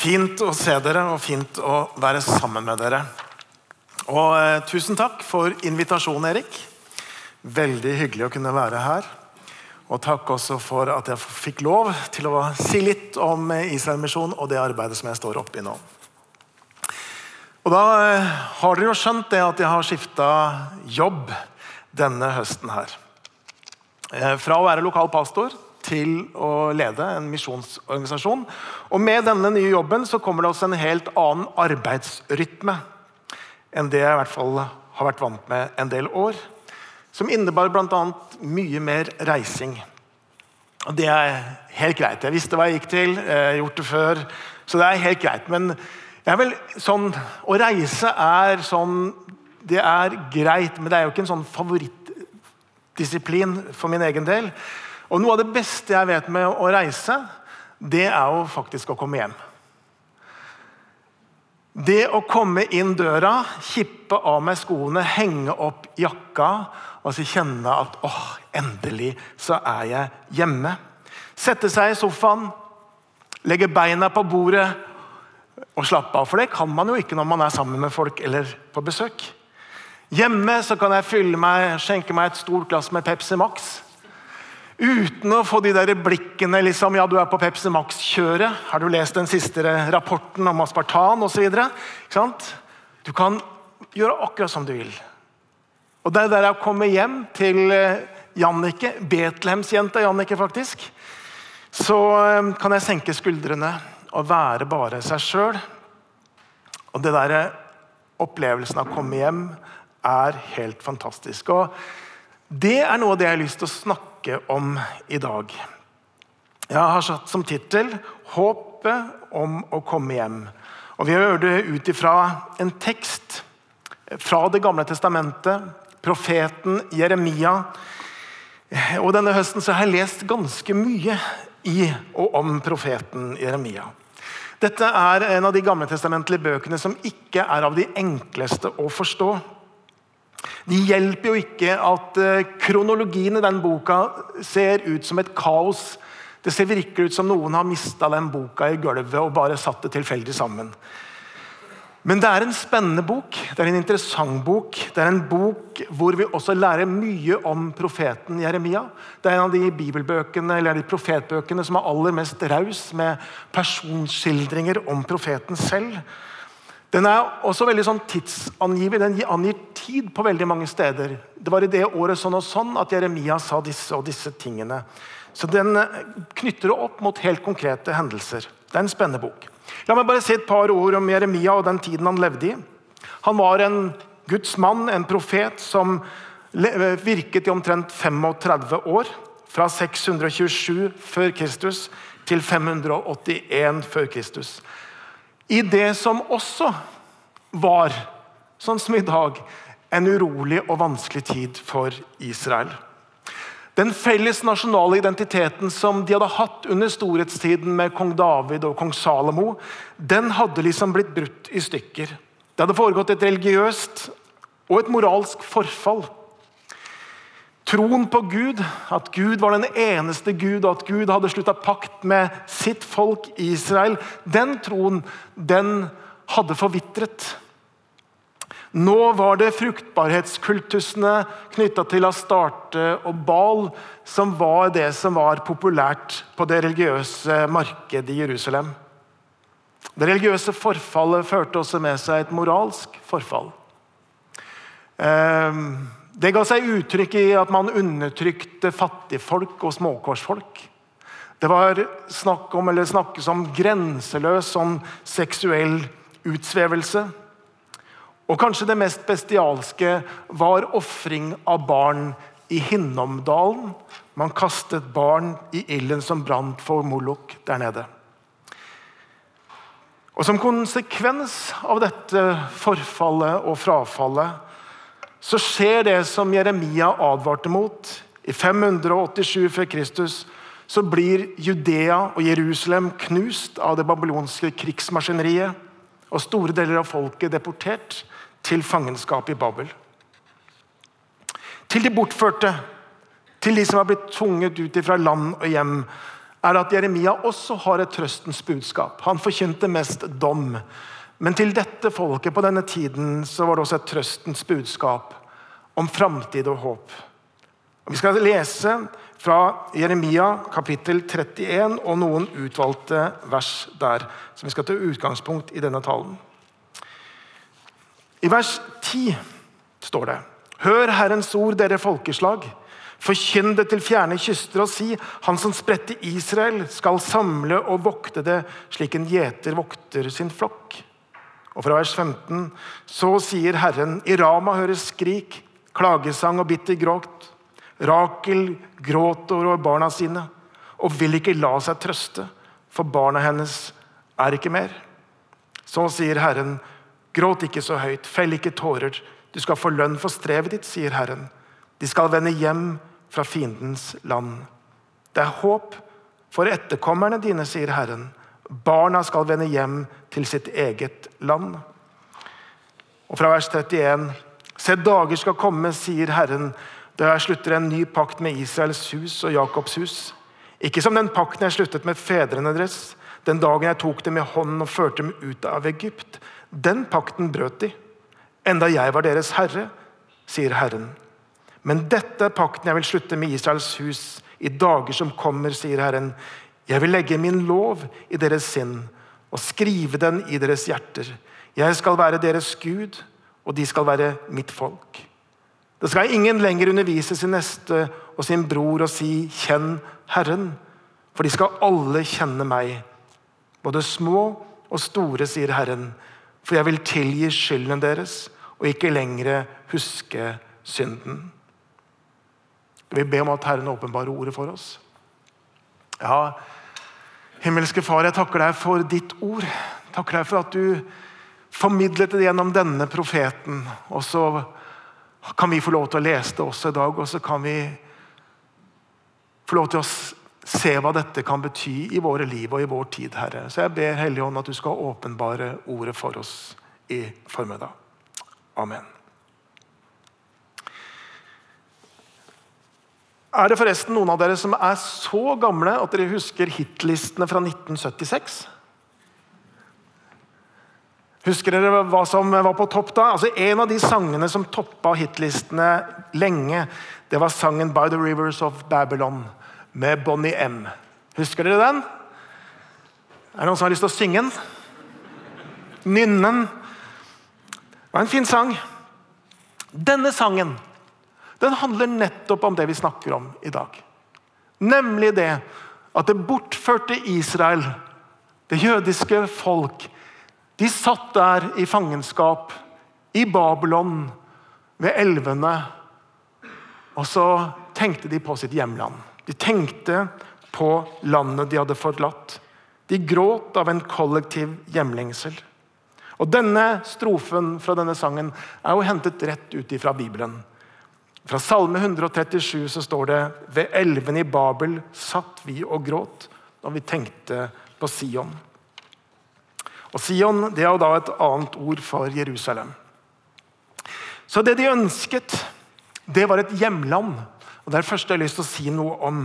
Fint å se dere og fint å være sammen med dere. Og eh, Tusen takk for invitasjonen, Erik. Veldig hyggelig å kunne være her. Og takk også for at jeg fikk lov til å si litt om eh, Israelmisjonen og det arbeidet som jeg står oppi nå. Og Da eh, har dere jo skjønt det at jeg har skifta jobb denne høsten her. Eh, fra å være lokal pastor til å lede en misjonsorganisasjon. Og Med denne nye jobben så kommer det også en helt annen arbeidsrytme enn det jeg i hvert fall har vært vant med en del år. Som innebar bl.a. mye mer reising. Og Det er helt greit. Jeg visste hva jeg gikk til, jeg gjort det før. Så det er helt greit. Men vel sånn, å reise er sånn Det er greit, men det er jo ikke en sånn favorittdisiplin for min egen del. Og Noe av det beste jeg vet med å reise, det er jo faktisk å komme hjem. Det å komme inn døra, kippe av meg skoene, henge opp jakka og så kjenne at åh, endelig så er jeg hjemme. Sette seg i sofaen, legge beina på bordet og slappe av. For det kan man jo ikke når man er sammen med folk eller på besøk. Hjemme så kan jeg fylle meg, skjenke meg et stort glass med Pepsi Max. Uten å få de der blikkene liksom, ja, du er på Pepsi Max-kjøret. Har du lest den siste rapporten om aspartan osv.? Du kan gjøre akkurat som du vil. Og Det er der jeg kommer hjem til eh, Jannike, Betlehemsjenta Jannike, faktisk. Så eh, kan jeg senke skuldrene og være bare seg sjøl. Og det der eh, opplevelsen av å komme hjem er helt fantastisk. Og det er noe av det jeg har lyst til å snakke snakke om i dag. Jeg har satt som tittel 'Håpet om å komme hjem'. Og Vi hører det ut ifra en tekst fra Det gamle testamentet, profeten Jeremia. Og Denne høsten har jeg lest ganske mye i og om profeten Jeremia. Dette er en av de gamletestamentlige bøkene som ikke er av de enkleste å forstå. Det hjelper jo ikke at eh, kronologien i den boka ser ut som et kaos. Det ser virkelig ut som noen har mista den boka i gulvet og bare satt det tilfeldig sammen. Men det er en spennende bok, det er en interessant bok. Det er en bok hvor vi også lærer mye om profeten Jeremia. Det er en av de bibelbøkene, eller de profetbøkene som er aller mest raus med personskildringer om profeten selv. Den er også veldig sånn tidsangiver. Den angir tid på veldig mange steder. Det var i det året sånn og sånn at Jeremia sa disse og disse tingene. Så Den eh, knytter det opp mot helt konkrete hendelser. Det er en spennende bok. La meg bare si et par ord om Jeremia og den tiden han levde i. Han var en Guds mann, en profet, som eh, virket i omtrent 35 år. Fra 627 før Kristus til 581 før Kristus i det som også var, sånn som i dag, en urolig og vanskelig tid for Israel. Den felles nasjonale identiteten som de hadde hatt under storhetstiden med kong David og kong Salomo, den hadde liksom blitt brutt i stykker. Det hadde foregått et religiøst og et moralsk forfall. Troen på Gud, at Gud var den eneste Gud, og at Gud hadde slutta pakt med sitt folk Israel, den troen den hadde forvitret. Nå var det fruktbarhetskultusene knytta til Astarte og Bal som var det som var populært på det religiøse markedet i Jerusalem. Det religiøse forfallet førte også med seg et moralsk forfall. Eh, det ga seg uttrykk i at man undertrykte fattigfolk og småkorsfolk. Det var snakk om, eller snakkes om grenseløs sånn seksuell utsvevelse. Og kanskje det mest bestialske var ofring av barn i Hinnomdalen. Man kastet barn i ilden som brant for Molok der nede. Og Som konsekvens av dette forfallet og frafallet så skjer det som Jeremia advarte mot. I 587 før Kristus så blir Judea og Jerusalem knust av det babylonske krigsmaskineriet. Og store deler av folket deportert til fangenskap i Babel. Til de bortførte, til de som har blitt tvunget ut fra land og hjem, er at Jeremia også har et trøstens budskap. Han forkynte mest dom. Men til dette folket på denne tiden så var det også et trøstens budskap om framtid og håp. Vi skal lese fra Jeremia kapittel 31 og noen utvalgte vers der, som vi skal ta utgangspunkt i denne talen. I vers 10 står det Hør Herrens ord, dere folkeslag. Forkynn det til fjerne kyster og si:" Han som spredte Israel, skal samle og vokte det slik en gjeter vokter sin flokk. Og fra vers 15.: Så sier Herren, i Rama høres skrik, klagesang og bitter gråt. Rakel gråter over barna sine og vil ikke la seg trøste, for barna hennes er ikke mer. Så sier Herren, gråt ikke så høyt, fell ikke tårer. Du skal få lønn for strevet ditt, sier Herren. De skal vende hjem fra fiendens land. Det er håp for etterkommerne dine, sier Herren. Barna skal vende hjem til sitt eget land. Og fra vers 31.: Se, dager skal komme, sier Herren, da jeg slutter en ny pakt med Israels hus og Jakobs hus. Ikke som den pakten jeg sluttet med fedrene deres, den dagen jeg tok dem i hånden og førte dem ut av Egypt. Den pakten brøt de, enda jeg var deres herre, sier Herren. Men dette er pakten jeg vil slutte med Israels hus i dager som kommer, sier Herren. Jeg vil legge min lov i deres sinn og skrive den i deres hjerter. Jeg skal være deres Gud, og de skal være mitt folk. Det skal ingen lenger undervise sin neste og sin bror og si 'kjenn Herren', for de skal alle kjenne meg. Både små og store, sier Herren, for jeg vil tilgi skylden deres og ikke lenger huske synden. Vi ber om at Herren åpenbarer ordet for oss. Ja, himmelske Far, jeg takker deg for ditt ord. Takker deg for at du formidlet det gjennom denne profeten. Og så kan vi få lov til å lese det også i dag, og så kan vi få lov til å se hva dette kan bety i våre liv og i vår tid, Herre. Så jeg ber Helligånd at du skal åpenbare ordet for oss i formiddag. Amen. Er det forresten noen av dere som er så gamle at dere husker hitlistene fra 1976? Husker dere hva som var på topp da? Altså En av de sangene som toppa hitlistene lenge, det var sangen 'By the Rivers of Babylon' med Bonnie M. Husker dere den? Er det noen som har lyst til å synge den? Nynnen. Det var en fin sang. Denne sangen den handler nettopp om det vi snakker om i dag. Nemlig det at det bortførte Israel, det jødiske folk, de satt der i fangenskap i Babylon ved elvene. Og så tenkte de på sitt hjemland. De tenkte på landet de hadde forlatt. De gråt av en kollektiv hjemlengsel. Og Denne strofen fra denne sangen er jo hentet rett ut fra Bibelen. Fra Salme 137 så står det ved elven i Babel satt vi og gråt når vi tenkte på Sion. Og Sion det er jo da et annet ord for Jerusalem. Så det de ønsket, det var et hjemland. Og Det er først jeg har lyst til å si noe om.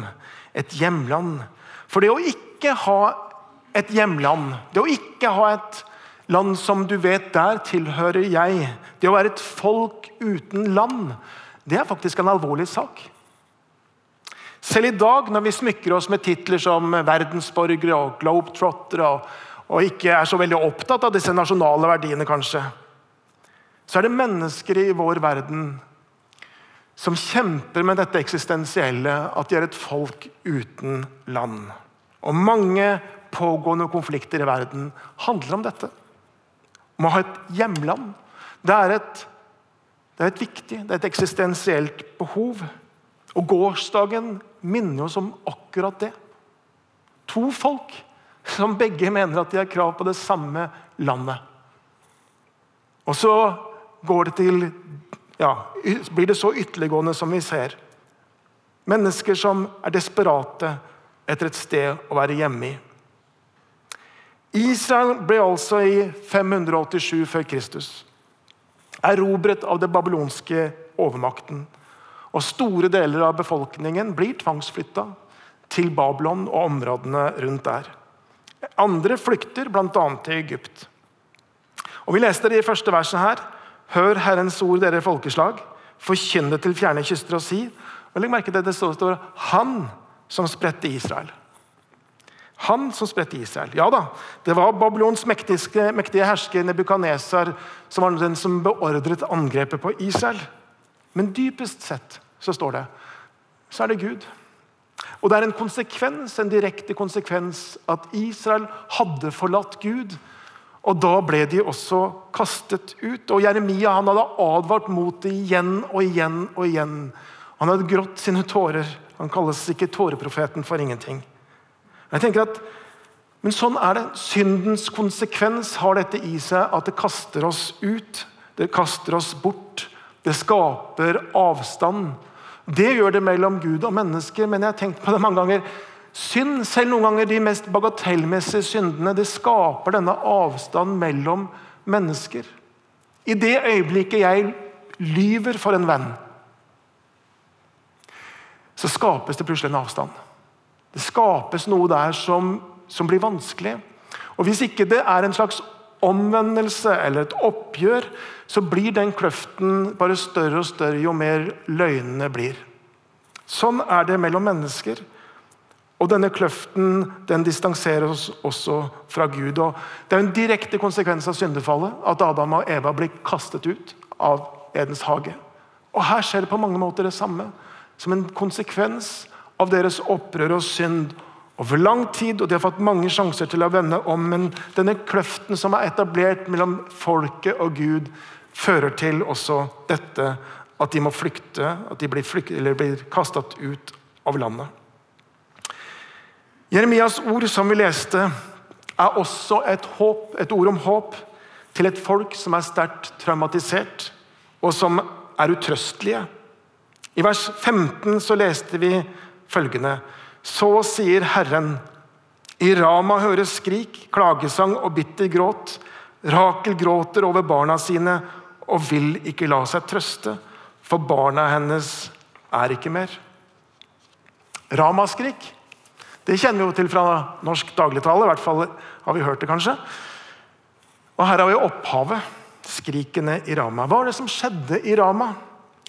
Et hjemland. For det å ikke ha et hjemland, det å ikke ha et land som du vet, der tilhører jeg, det å være et folk uten land, det er faktisk en alvorlig sak. Selv i dag, når vi smykker oss med titler som verdensborgere og globetrottere, og, og ikke er så veldig opptatt av disse nasjonale verdiene, kanskje, så er det mennesker i vår verden som kjemper med dette eksistensielle, at de er et folk uten land. Og mange pågående konflikter i verden handler om dette. Om å ha et hjemland. Det er et det er et viktig, det er et eksistensielt behov. Og gårsdagen minner oss om akkurat det. To folk som begge mener at de har krav på det samme landet. Og så går det til ja, blir det så ytterliggående som vi ser. Mennesker som er desperate etter et sted å være hjemme i. Israel ble altså i 587 før Kristus erobret av det babylonske overmakten. Og Store deler av befolkningen blir tvangsflytta. til Babylon og områdene rundt der. Andre flykter bl.a. til Egypt. Og Vi leste det i første verset her. Hør Herrens ord, dere folkeslag. Forkynn det til fjerne kyster og si. Og Legg merke til at det står Han som spredte Israel. Han som spredte Israel. Ja da, det var Babylons mektige, mektige hersker Nebukaneser som var den som beordret angrepet på Israel. Men dypest sett så står det så er det Gud. Og det er en konsekvens, en direkte konsekvens at Israel hadde forlatt Gud. Og Da ble de også kastet ut. Og Jeremia han hadde advart mot det igjen og igjen og igjen. Han hadde grått sine tårer. Han kalles ikke tåreprofeten for ingenting. Jeg tenker at, Men sånn er det. Syndens konsekvens har dette i seg at det kaster oss ut. Det kaster oss bort. Det skaper avstand. Det gjør det mellom Gud og mennesker, men jeg har tenkt på det mange ganger. Synd, selv noen ganger de mest bagatellmessige syndene, det skaper denne avstand mellom mennesker. I det øyeblikket jeg lyver for en venn, så skapes det plutselig en avstand. Det skapes noe der som, som blir vanskelig. Og Hvis ikke det er en slags omvendelse eller et oppgjør, så blir den kløften bare større og større jo mer løgnene blir. Sånn er det mellom mennesker. Og denne kløften den distanserer oss også fra Gud. Og det er en direkte konsekvens av syndefallet at Adam og Eva blir kastet ut av Edens hage. Og Her skjer det på mange måter det samme. Som en konsekvens av deres opprør og synd over lang tid, og de har fått mange sjanser til å vende om. Men denne kløften som er etablert mellom folket og Gud, fører til også dette at de må flykte, at de blir, flykt, blir kastet ut av landet. Jeremias ord som vi leste, er også et, håp, et ord om håp til et folk som er sterkt traumatisert, og som er utrøstelige. I vers 15 så leste vi følgende så sier Herren, i Rama høres skrik, klagesang og bitter gråt. Rakel gråter over barna sine og vil ikke la seg trøste, for barna hennes er ikke mer. Ramaskrik, det kjenner vi jo til fra norsk dagligtale. I hvert fall har vi hørt det, kanskje. Og Her har vi opphavet. Skrikene i Rama. Hva var det som skjedde i Rama?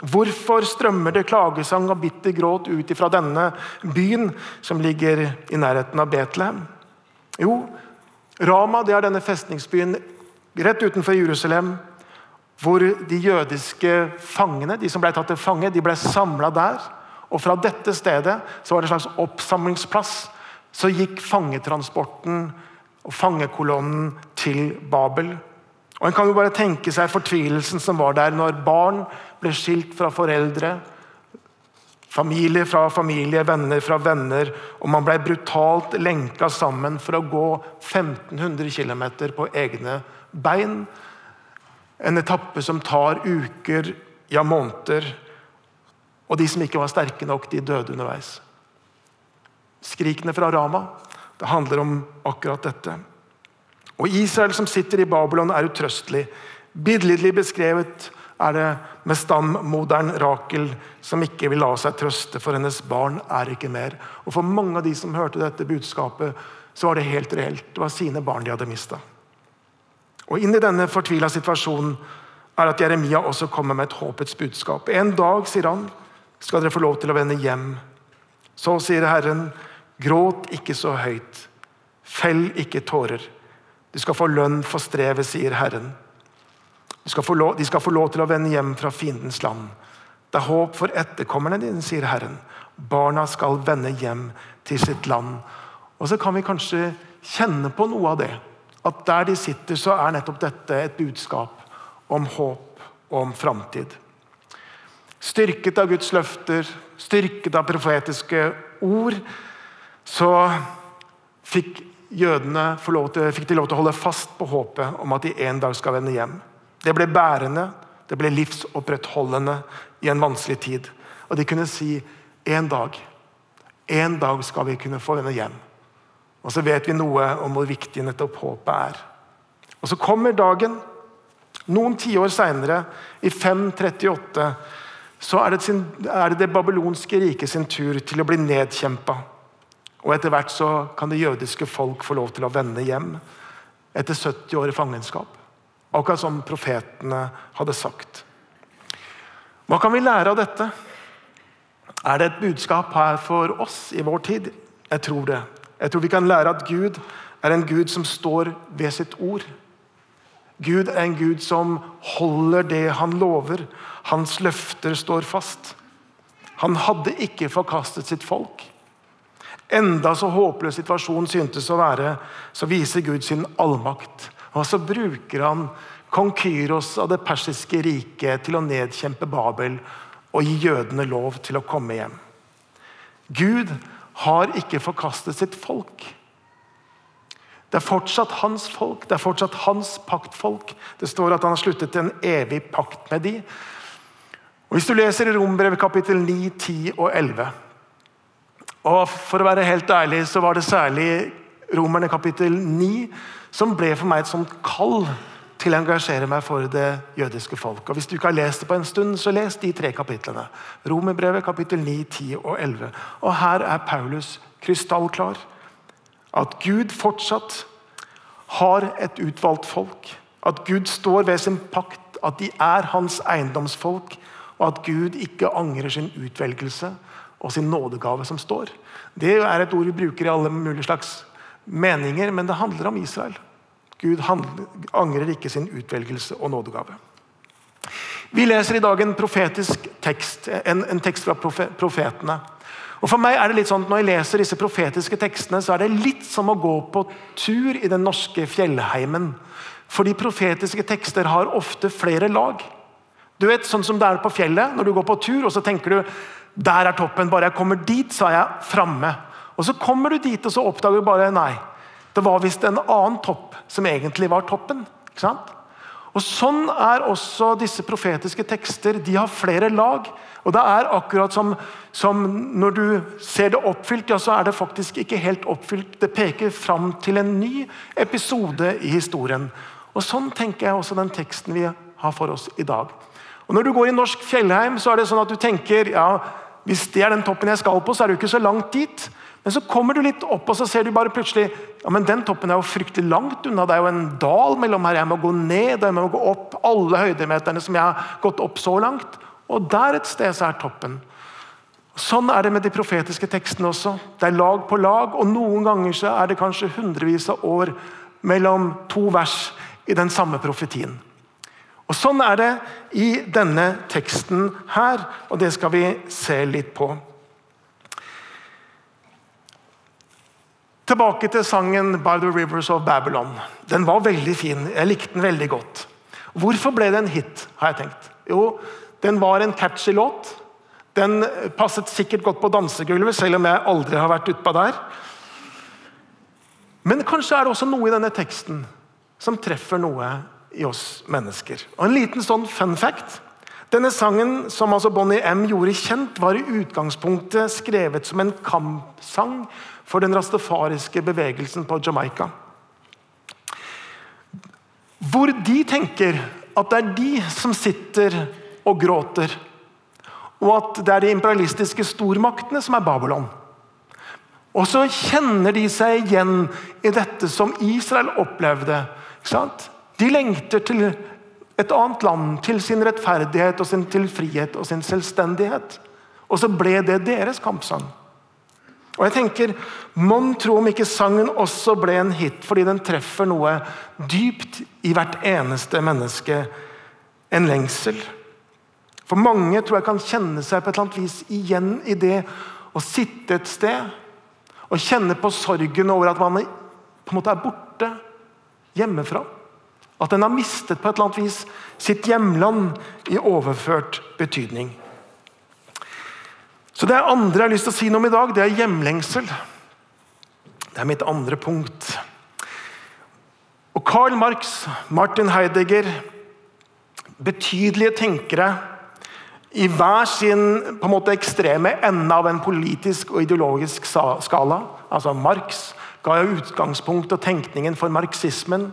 Hvorfor strømmer det klagesang og bitter gråt ut fra denne byen som ligger i nærheten av Betlehem? Jo, Rama det er denne festningsbyen rett utenfor Jerusalem, hvor de jødiske fangene de som ble tatt til fange, de ble samla der. Og Fra dette stedet så var det en slags oppsamlingsplass. Så gikk fangetransporten og fangekolonnen til Babel. Og En kan jo bare tenke seg fortvilelsen som var der når barn ble skilt fra foreldre, familie fra familie, venner fra venner, og man ble brutalt lenka sammen for å gå 1500 km på egne bein. En etappe som tar uker, ja måneder. Og de som ikke var sterke nok, de døde underveis. Skrikene fra Rama det handler om akkurat dette. Og Israel som sitter i Babylon, er utrøstelig. Billedlig beskrevet er det med stammoderen Rakel som ikke vil la seg trøste, for hennes barn er ikke mer. Og For mange av de som hørte dette budskapet, så var det helt reelt. Det var sine barn de hadde mista. Og inn i denne fortvila situasjonen er at Jeremia også kommer med et håpets budskap. En dag, sier han, skal dere få lov til å vende hjem. Så sier Herren, gråt ikke så høyt. Fell ikke tårer. De skal få lønn for strevet, sier Herren. Skal, lov, de skal, få lov, til å vende hjem fra fiendens land. Det er håp for etterkommerne dine, sier Herren. Barna skal vende hjem til sitt land. Og så kan vi kanskje kjenne på noe av det. At der de sitter, så er nettopp dette et budskap om håp og om framtid. Styrket av Guds løfter, styrket av profetiske ord, så fikk jødene fikk de lov til å holde fast på håpet om at de en dag skal vende hjem. Det ble bærende, det ble livsopprettholdende i en vanskelig tid. Og de kunne si en dag, en dag skal vi kunne få vende hjem. Og så vet vi noe om hvor viktig nettopp håpet er. Og så kommer dagen. Noen tiår seinere, i 538, så er det, sin, er det det babylonske riket sin tur til å bli nedkjempa. Og etter hvert så kan det jødiske folk få lov til å vende hjem etter 70 år i fangenskap. Akkurat som profetene hadde sagt. Hva kan vi lære av dette? Er det et budskap her for oss i vår tid? Jeg tror det. Jeg tror vi kan lære at Gud er en Gud som står ved sitt ord. Gud er en Gud som holder det han lover. Hans løfter står fast. Han hadde ikke forkastet sitt folk. Enda så håpløs situasjonen syntes å være, så viser Gud sin allmakt. Og så bruker han kong Kyros av det persiske riket til å nedkjempe Babel og gi jødene lov til å komme hjem. Gud har ikke forkastet sitt folk. Det er fortsatt hans folk, det er fortsatt hans paktfolk. Det står at han har sluttet en evig pakt med de. Og Hvis du leser i Rombrevet kapittel 9, 10 og 11 og For å være helt ærlig så var det særlig Romerne kapittel 9 som ble for meg et sånt kall til å engasjere meg for det jødiske folk. Og Hvis du ikke har lest det på en stund, så les de tre kapitlene. Romerbrevet kapittel 9, 10 og 11. Og Her er Paulus krystallklar. At Gud fortsatt har et utvalgt folk. At Gud står ved sin pakt. At de er hans eiendomsfolk. Og at Gud ikke angrer sin utvelgelse og sin nådegave som står. Det er et ord vi bruker i alle mulige slags meninger, men det handler om Israel. Gud angrer ikke sin utvelgelse og nådegave. Vi leser i dag en profetisk tekst, en, en tekst fra profetene. Og for meg er det litt sånn at Når jeg leser disse profetiske tekstene, så er det litt som å gå på tur i den norske fjellheimen. Fordi profetiske tekster har ofte flere lag. Du vet, Sånn som det er på fjellet, når du går på tur og så tenker du der er toppen. Bare jeg kommer dit, så er jeg framme. Og så kommer du dit, og så oppdager du bare nei. Det var visst en annen topp som egentlig var toppen. ikke sant? Og Sånn er også disse profetiske tekster. De har flere lag. Og det er akkurat som, som når du ser det oppfylt, ja, så er det faktisk ikke helt oppfylt. Det peker fram til en ny episode i historien. Og Sånn tenker jeg også den teksten vi har for oss i dag. Og Når du går i norsk fjellheim, så er det sånn at du tenker ja, hvis det er den toppen jeg skal på, så er det jo ikke så langt dit. Men så kommer du litt opp, og så ser du bare plutselig ja, men den toppen er jo fryktelig langt unna. Det er jo en dal mellom her. Jeg må gå ned, og jeg må gå opp alle høydemeterne som jeg har gått opp så langt. Og der et sted så er toppen. Sånn er det med de profetiske tekstene også. Det er lag på lag, og noen ganger så er det kanskje hundrevis av år mellom to vers i den samme profetien. Og Sånn er det i denne teksten her, og det skal vi se litt på. Tilbake til sangen 'By the Rivers of Babylon'. Den var veldig fin. Jeg likte den veldig godt. Hvorfor ble det en hit? har jeg tenkt. Jo, den var en catchy låt. Den passet sikkert godt på dansegulvet, selv om jeg aldri har vært utpå der. Men kanskje er det også noe i denne teksten som treffer noe i oss mennesker. Og En liten sånn fun fact. Denne sangen som altså Bonnie M gjorde kjent, var i utgangspunktet skrevet som en kampsang for den rastafariske bevegelsen på Jamaica. Hvor de tenker at det er de som sitter og gråter, og at det er de imperialistiske stormaktene som er Babylon. Og så kjenner de seg igjen i dette som Israel opplevde. ikke sant? De lengter til et annet land, til sin rettferdighet, og sin til frihet og sin selvstendighet. Og så ble det deres kampsang. Og jeg tenker, Mon tro om ikke sangen også ble en hit fordi den treffer noe dypt i hvert eneste menneske. En lengsel. For mange tror jeg kan kjenne seg på et eller annet vis igjen i det å sitte et sted og kjenne på sorgen over at man på en måte er borte hjemmefra. At en har mistet på et eller annet vis sitt hjemland i overført betydning. Så Det andre jeg har lyst til å si noe om i dag, det er hjemlengsel. Det er mitt andre punkt. Og Karl Marx, Martin Heidegger, betydelige tenkere i hver sin på en måte ekstreme ende av en politisk og ideologisk skala. Altså Marx, ga utgangspunkt og tenkningen for marxismen.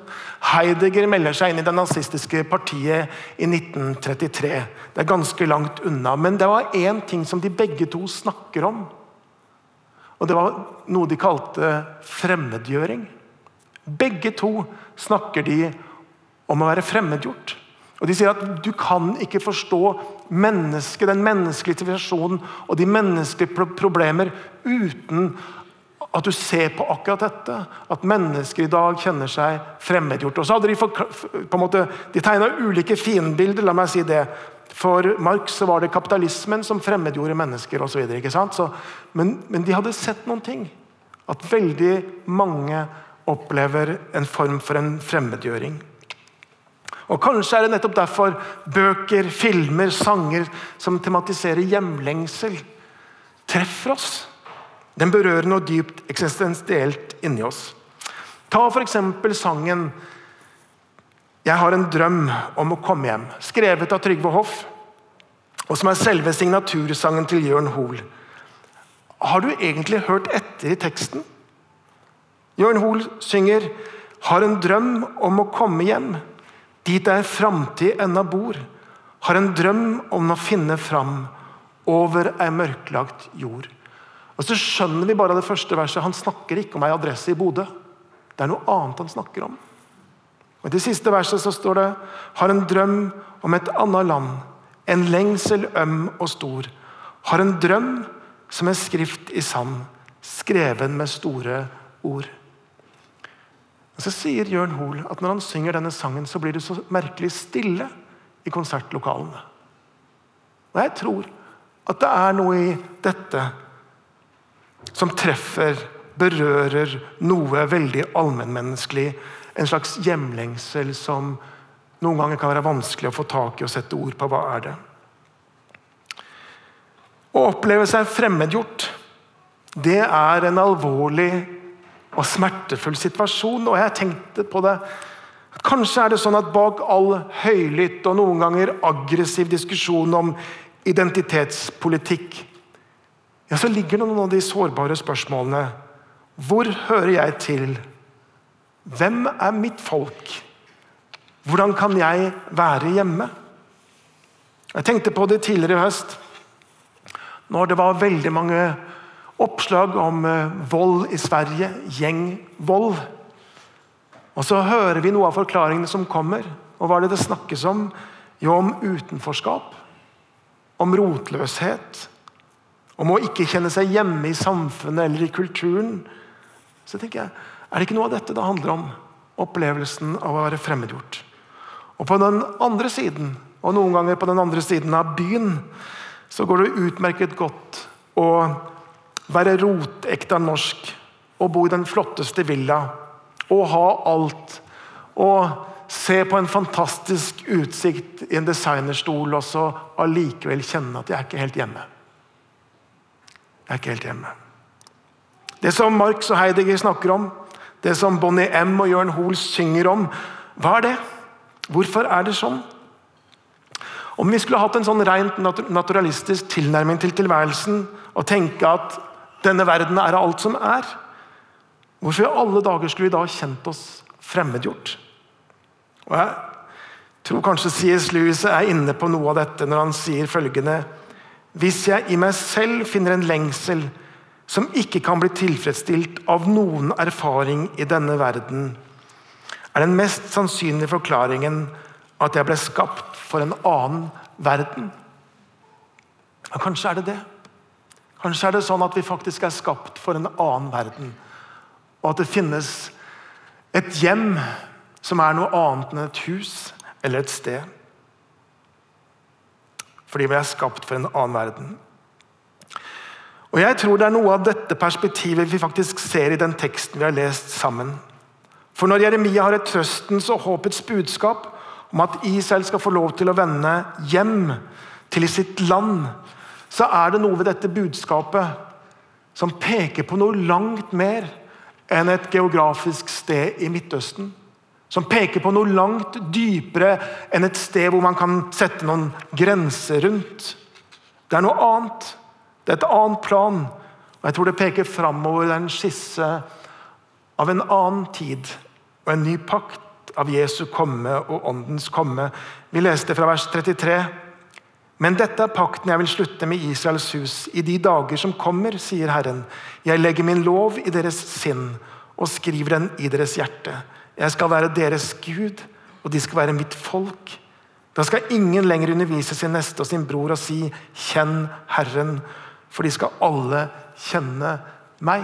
Heidegger melder seg inn i det nazistiske partiet i 1933. Det er ganske langt unna, men det var én ting som de begge to snakker om. Og det var noe de kalte fremmedgjøring. Begge to snakker de om å være fremmedgjort. Og De sier at du kan ikke forstå mennesket, den menneskelige situasjonen og de menneskelige problemer uten at du ser på akkurat dette. At mennesker i dag kjenner seg fremmedgjort. Og så hadde De på en måte, de tegna ulike fiendebilder. la meg si det. For Marx så var det kapitalismen som fremmedgjorde mennesker osv. Men, men de hadde sett noen ting. At veldig mange opplever en form for en fremmedgjøring. Og Kanskje er det nettopp derfor bøker, filmer, sanger som tematiserer hjemlengsel, treffer oss. Den berører noe dypt eksistensielt inni oss. Ta f.eks. sangen 'Jeg har en drøm om å komme hjem', skrevet av Trygve Hoff, og som er selve signatursangen til Jørn Hoel. Har du egentlig hørt etter i teksten? Jørn Hoel synger 'Har en drøm om å komme hjem', dit der framtid ennå bor. Har en drøm om å finne fram over ei mørklagt jord. Og Så skjønner vi bare av det første verset han snakker ikke om ei adresse i Bodø. Det er noe annet han snakker om. Og I det siste verset så står det har en drøm om et annet land, en lengsel øm og stor. Har en drøm som en skrift i sand, skreven med store ord. Og Så sier Jørn Hoel at når han synger denne sangen, så blir det så merkelig stille i konsertlokalene. Og jeg tror at det er noe i dette som treffer, berører noe veldig allmennmenneskelig. En slags hjemlengsel som noen ganger kan være vanskelig å få tak i og sette ord på. Hva er det? Å oppleve seg fremmedgjort, det er en alvorlig og smertefull situasjon. Og jeg tenkte på det. Kanskje er det sånn at bak all høylytt og noen ganger aggressiv diskusjon om identitetspolitikk, ja, så ligger det noen av de sårbare spørsmålene. Hvor hører jeg til? Hvem er mitt folk? Hvordan kan jeg være hjemme? Jeg tenkte på det tidligere i høst, når det var veldig mange oppslag om eh, vold i Sverige, gjengvold. Og Så hører vi noe av forklaringene som kommer. Og hva er det det snakkes om? Jo, om utenforskap. Om rotløshet. Om å ikke kjenne seg hjemme i samfunnet eller i kulturen. Så tenker jeg, Er det ikke noe av dette det handler om? Opplevelsen av å være fremmedgjort. Og på den andre siden, og noen ganger på den andre siden av byen, så går det utmerket godt å være rotekta norsk og bo i den flotteste villa og ha alt. Og se på en fantastisk utsikt i en designerstol og så allikevel kjenne at jeg er ikke helt hjemme. Er ikke helt hjemme. Det som Marx og Heidegger snakker om, det som Bonnie M og Jørn Hoel synger om, hva er det? Hvorfor er det sånn? Om vi skulle hatt en sånn rent naturalistisk tilnærming til tilværelsen og tenke at denne verden er alt som er. Hvorfor i alle dager skulle vi da kjent oss fremmedgjort? Og Jeg tror kanskje C.S. Lewis er inne på noe av dette når han sier følgende Hvis jeg i meg selv finner en lengsel som ikke kan bli tilfredsstilt av noen erfaring i denne verden, er den mest sannsynlige forklaringen at jeg ble skapt for en annen verden. Ja, kanskje er det det. Kanskje er det sånn at vi faktisk er skapt for en annen verden. Og at det finnes et hjem som er noe annet enn et hus eller et sted. Fordi vi er skapt for en annen verden. Og Jeg tror det er noe av dette perspektivet vi faktisk ser i den teksten vi har lest sammen. For når Jeremia har et trøstens og håpets budskap om at Israel skal få lov til å vende hjem til sitt land, så er det noe ved dette budskapet som peker på noe langt mer enn et geografisk sted i Midtøsten. Som peker på noe langt dypere enn et sted hvor man kan sette noen grenser rundt. Det er noe annet. Det er et annet plan. Og Jeg tror det peker framover. Det er en skisse av en annen tid og en ny pakt av Jesu komme og Åndens komme. Vi leste fra vers 33. Men dette er pakten jeg vil slutte med Israels hus i de dager som kommer, sier Herren. Jeg legger min lov i deres sinn og skriver den i deres hjerte. Jeg skal være deres Gud, og de skal være mitt folk. Da skal ingen lenger undervise sin neste og sin bror og si 'Kjenn Herren', for de skal alle kjenne meg.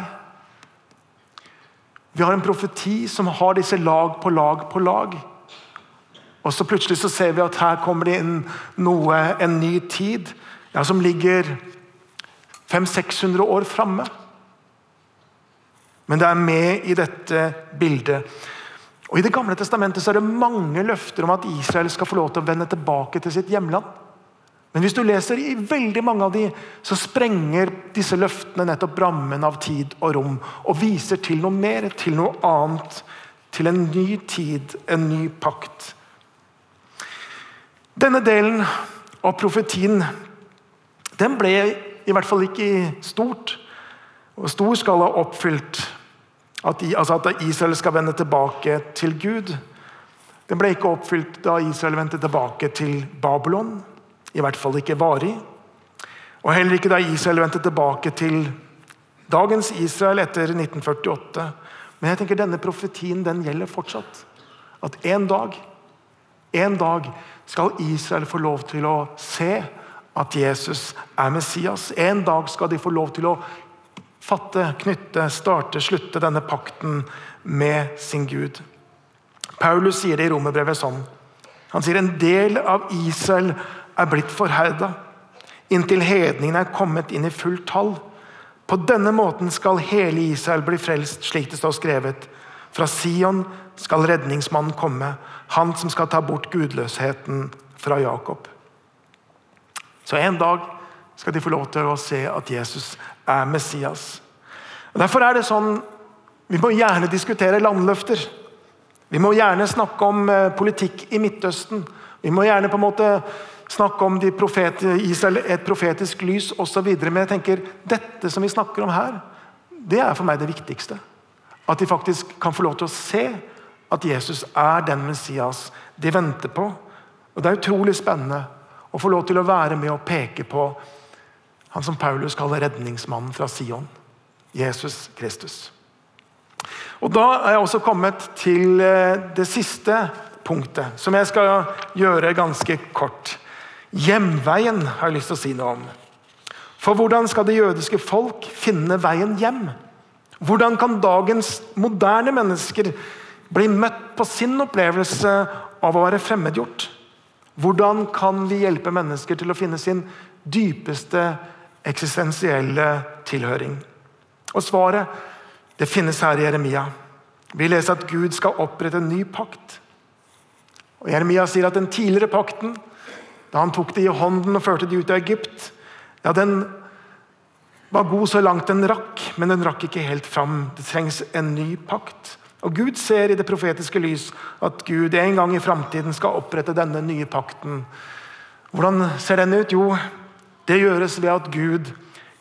Vi har en profeti som har disse lag på lag på lag. Og så plutselig så ser vi at her kommer det inn noe, en ny tid, ja, som ligger 500-600 år framme. Men det er med i dette bildet. Og I Det gamle testamentet så er det mange løfter om at Israel skal få lov til å vende tilbake til sitt hjemland. Men hvis du leser i veldig mange av de, så sprenger disse løftene nettopp rammen av tid og rom og viser til noe mer, til noe annet. Til en ny tid, en ny pakt. Denne delen av profetien den ble i hvert fall ikke i stort og stor skala oppfylt. At, altså at Israel skal vende tilbake til Gud. Den ble ikke oppfylt da Israel vendte tilbake til Babylon. I hvert fall ikke varig. Og heller ikke da Israel vendte tilbake til dagens Israel etter 1948. Men jeg tenker denne profetien den gjelder fortsatt. At en dag, en dag skal Israel få lov til å se at Jesus er Messias. En dag skal de få lov til å fatte, knytte, starte, slutte denne pakten med sin Gud. Paulus sier det i romerbrevet sånn. Han sier en del av Israel er blitt forherda, inntil hedningene er kommet inn i fullt tall. På denne måten skal hele Israel bli frelst, slik det står skrevet. Fra Sion skal redningsmannen komme, han som skal ta bort gudløsheten fra Jakob. Så en dag skal de få lov til å se at Jesus er Messias. Og Derfor er det sånn Vi må gjerne diskutere landløfter. Vi må gjerne snakke om eh, politikk i Midtøsten. Vi må gjerne på en måte snakke om profet, Israel, et profetisk lys osv. Men jeg tenker, dette som vi snakker om her, det er for meg det viktigste. At de faktisk kan få lov til å se at Jesus er den Messias de venter på. Og Det er utrolig spennende å få lov til å være med og peke på han som Paulus kaller redningsmannen fra Sion. Jesus Kristus. Og Da er jeg også kommet til eh, det siste punktet, som jeg skal gjøre ganske kort. Hjemveien har jeg lyst til å si noe om. For hvordan skal det jødiske folk finne veien hjem? Hvordan kan dagens moderne mennesker bli møtt på sin opplevelse av å være fremmedgjort? Hvordan kan vi hjelpe mennesker til å finne sin dypeste eksistensielle tilhøring? Og Svaret det finnes her i Jeremia. Vi leser at Gud skal opprette en ny pakt. Og Jeremia sier at den tidligere pakten da han tok det i hånden og førte de ut av Egypt, ja, den var god så langt den rakk, men den rakk ikke helt fram. Det trengs en ny pakt. Og Gud ser i det profetiske lys at Gud en gang i framtiden skal opprette denne nye pakten. Hvordan ser den ut? Jo, det gjøres ved at Gud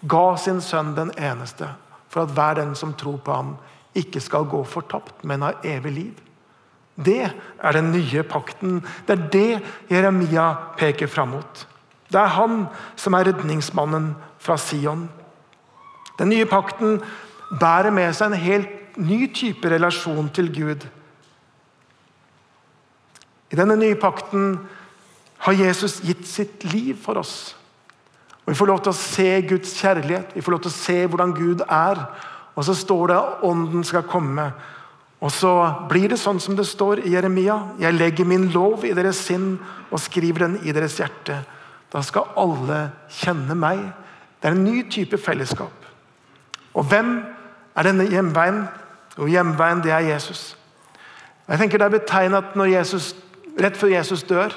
ga sin sønn den eneste, for at hver den som tror på ham, ikke skal gå fortapt, men ha evig liv. Det er den nye pakten. Det er det Jeremia peker fram mot. Det er han som er redningsmannen fra Sion. Den nye pakten bærer med seg en helt ny type relasjon til Gud. I denne nye pakten har Jesus gitt sitt liv for oss. Og Vi får lov til å se Guds kjærlighet, vi får lov til å se hvordan Gud er. Og så står det at Ånden skal komme og så blir det sånn som det står i Jeremia. Jeg legger min lov i deres sinn og skriver den i deres hjerte. Da skal alle kjenne meg. Det er en ny type fellesskap. Og hvem er denne hjemveien? Jo, hjemveien, det er Jesus. Jeg tenker Det er betegnet når Jesus, rett før Jesus dør,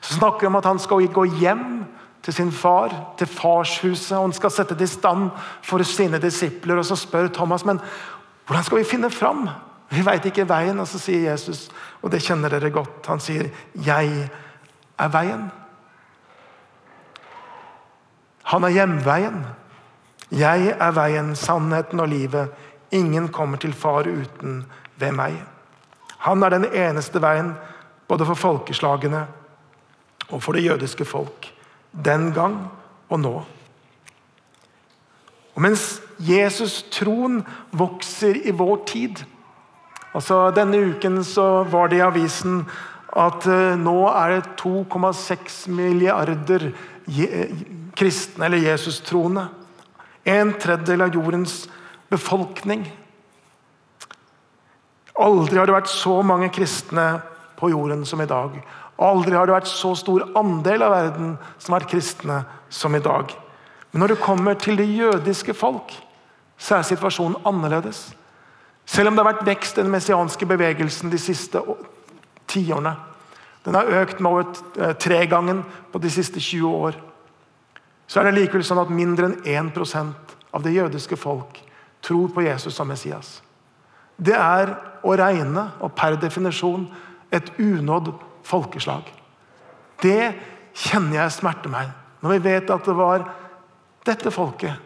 så snakker han om at han skal gå hjem til sin far, til farshuset. og Han skal sette det i stand for sine disipler. Og så spør Thomas men hvordan skal vi finne fram? Vi veit ikke veien, og så sier Jesus, og det kjenner dere godt, han sier, 'Jeg er veien'. Han er hjemveien. Jeg er veien, sannheten og livet. Ingen kommer til far uten ved meg. Han er den eneste veien, både for folkeslagene og for det jødiske folk. Den gang og nå. Og mens Jesus-troen vokser i vår tid altså Denne uken så var det i avisen at uh, nå er det 2,6 milliarder kristne eller Jesus-troende. En tredjedel av jordens befolkning. Aldri har det vært så mange kristne på jorden som i dag. Aldri har det vært så stor andel av verden som har vært kristne som i dag. Men når det kommer til det jødiske folk, så er situasjonen annerledes. Selv om det har vært vekst i den messianske bevegelsen de siste tiårene. Den har økt med over eh, tregangen på de siste 20 år. Så er det likevel sånn at mindre enn 1% av det jødiske folk tror på Jesus som Messias. Det er å regne, og per definisjon, et unådd folkeslag. Det kjenner jeg smerter meg når vi vet at det var dette folket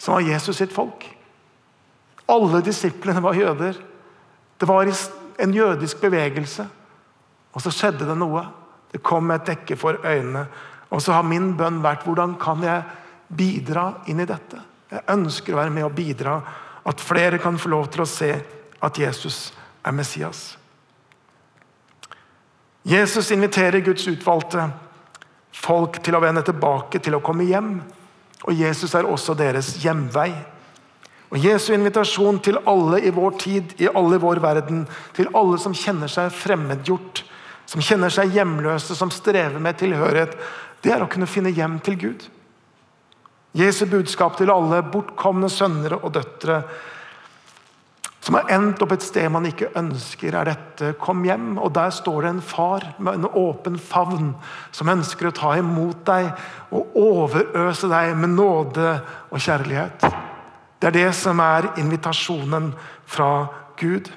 som var Jesus sitt folk. Alle disiplene var jøder. Det var en jødisk bevegelse. Og så skjedde det noe. Det kom et dekke for øynene. Og så har min bønn vært hvordan kan jeg bidra inn i dette? Jeg ønsker å være med og bidra. At flere kan få lov til å se at Jesus er Messias. Jesus inviterer Guds utvalgte folk til å vende tilbake, til å komme hjem. Og Jesus er også deres hjemvei. Og Jesu invitasjon til alle i vår tid, i alle i vår verden, til alle som kjenner seg fremmedgjort, som kjenner seg hjemløse, som strever med tilhørighet, det er å kunne finne hjem til Gud. Jesu budskap til alle bortkomne sønner og døtre som har endt opp et sted man ikke ønsker, er dette. Kom hjem, og der står det en far med en åpen favn som ønsker å ta imot deg og overøse deg med nåde og kjærlighet. Det er det som er invitasjonen fra Gud.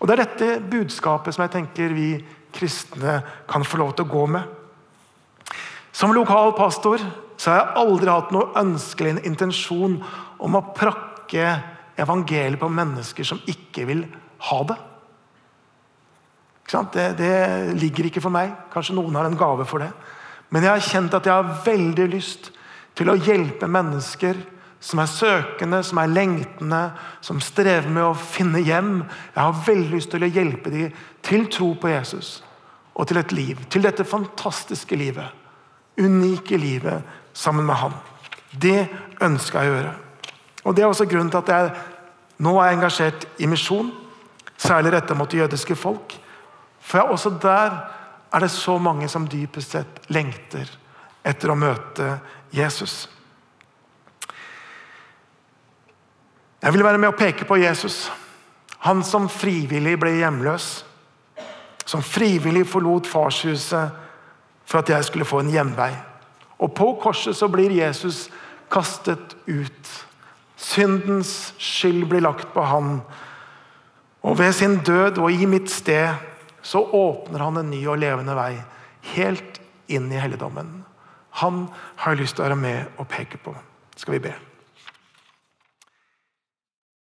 Og Det er dette budskapet som jeg tenker vi kristne kan få lov til å gå med. Som lokal pastor så har jeg aldri hatt noe ønskelig intensjon om å prakke evangeliet på mennesker som ikke vil ha det. Det, det, ligger ikke for meg. Kanskje noen har en gave for det. Men jeg har kjent at jeg har veldig lyst til å hjelpe mennesker som er søkende, som er lengtende, som strever med å finne hjem. Jeg har veldig lyst til å hjelpe dem til tro på Jesus og til et liv. Til dette fantastiske livet. Unike livet sammen med Han. Det ønsker jeg å gjøre. Og Det er også grunnen til at jeg nå er engasjert i misjon, særlig retta mot jødiske folk. For også der er det så mange som dypest sett lengter etter å møte Jesus. Jeg vil være med å peke på Jesus. Han som frivillig ble hjemløs. Som frivillig forlot farshuset for at jeg skulle få en hjemvei. Og På korset så blir Jesus kastet ut Syndens skyld blir lagt på han. Og ved sin død og i mitt sted så åpner han en ny og levende vei. Helt inn i helligdommen. Han har jeg lyst til å være med og peke på. Skal vi be.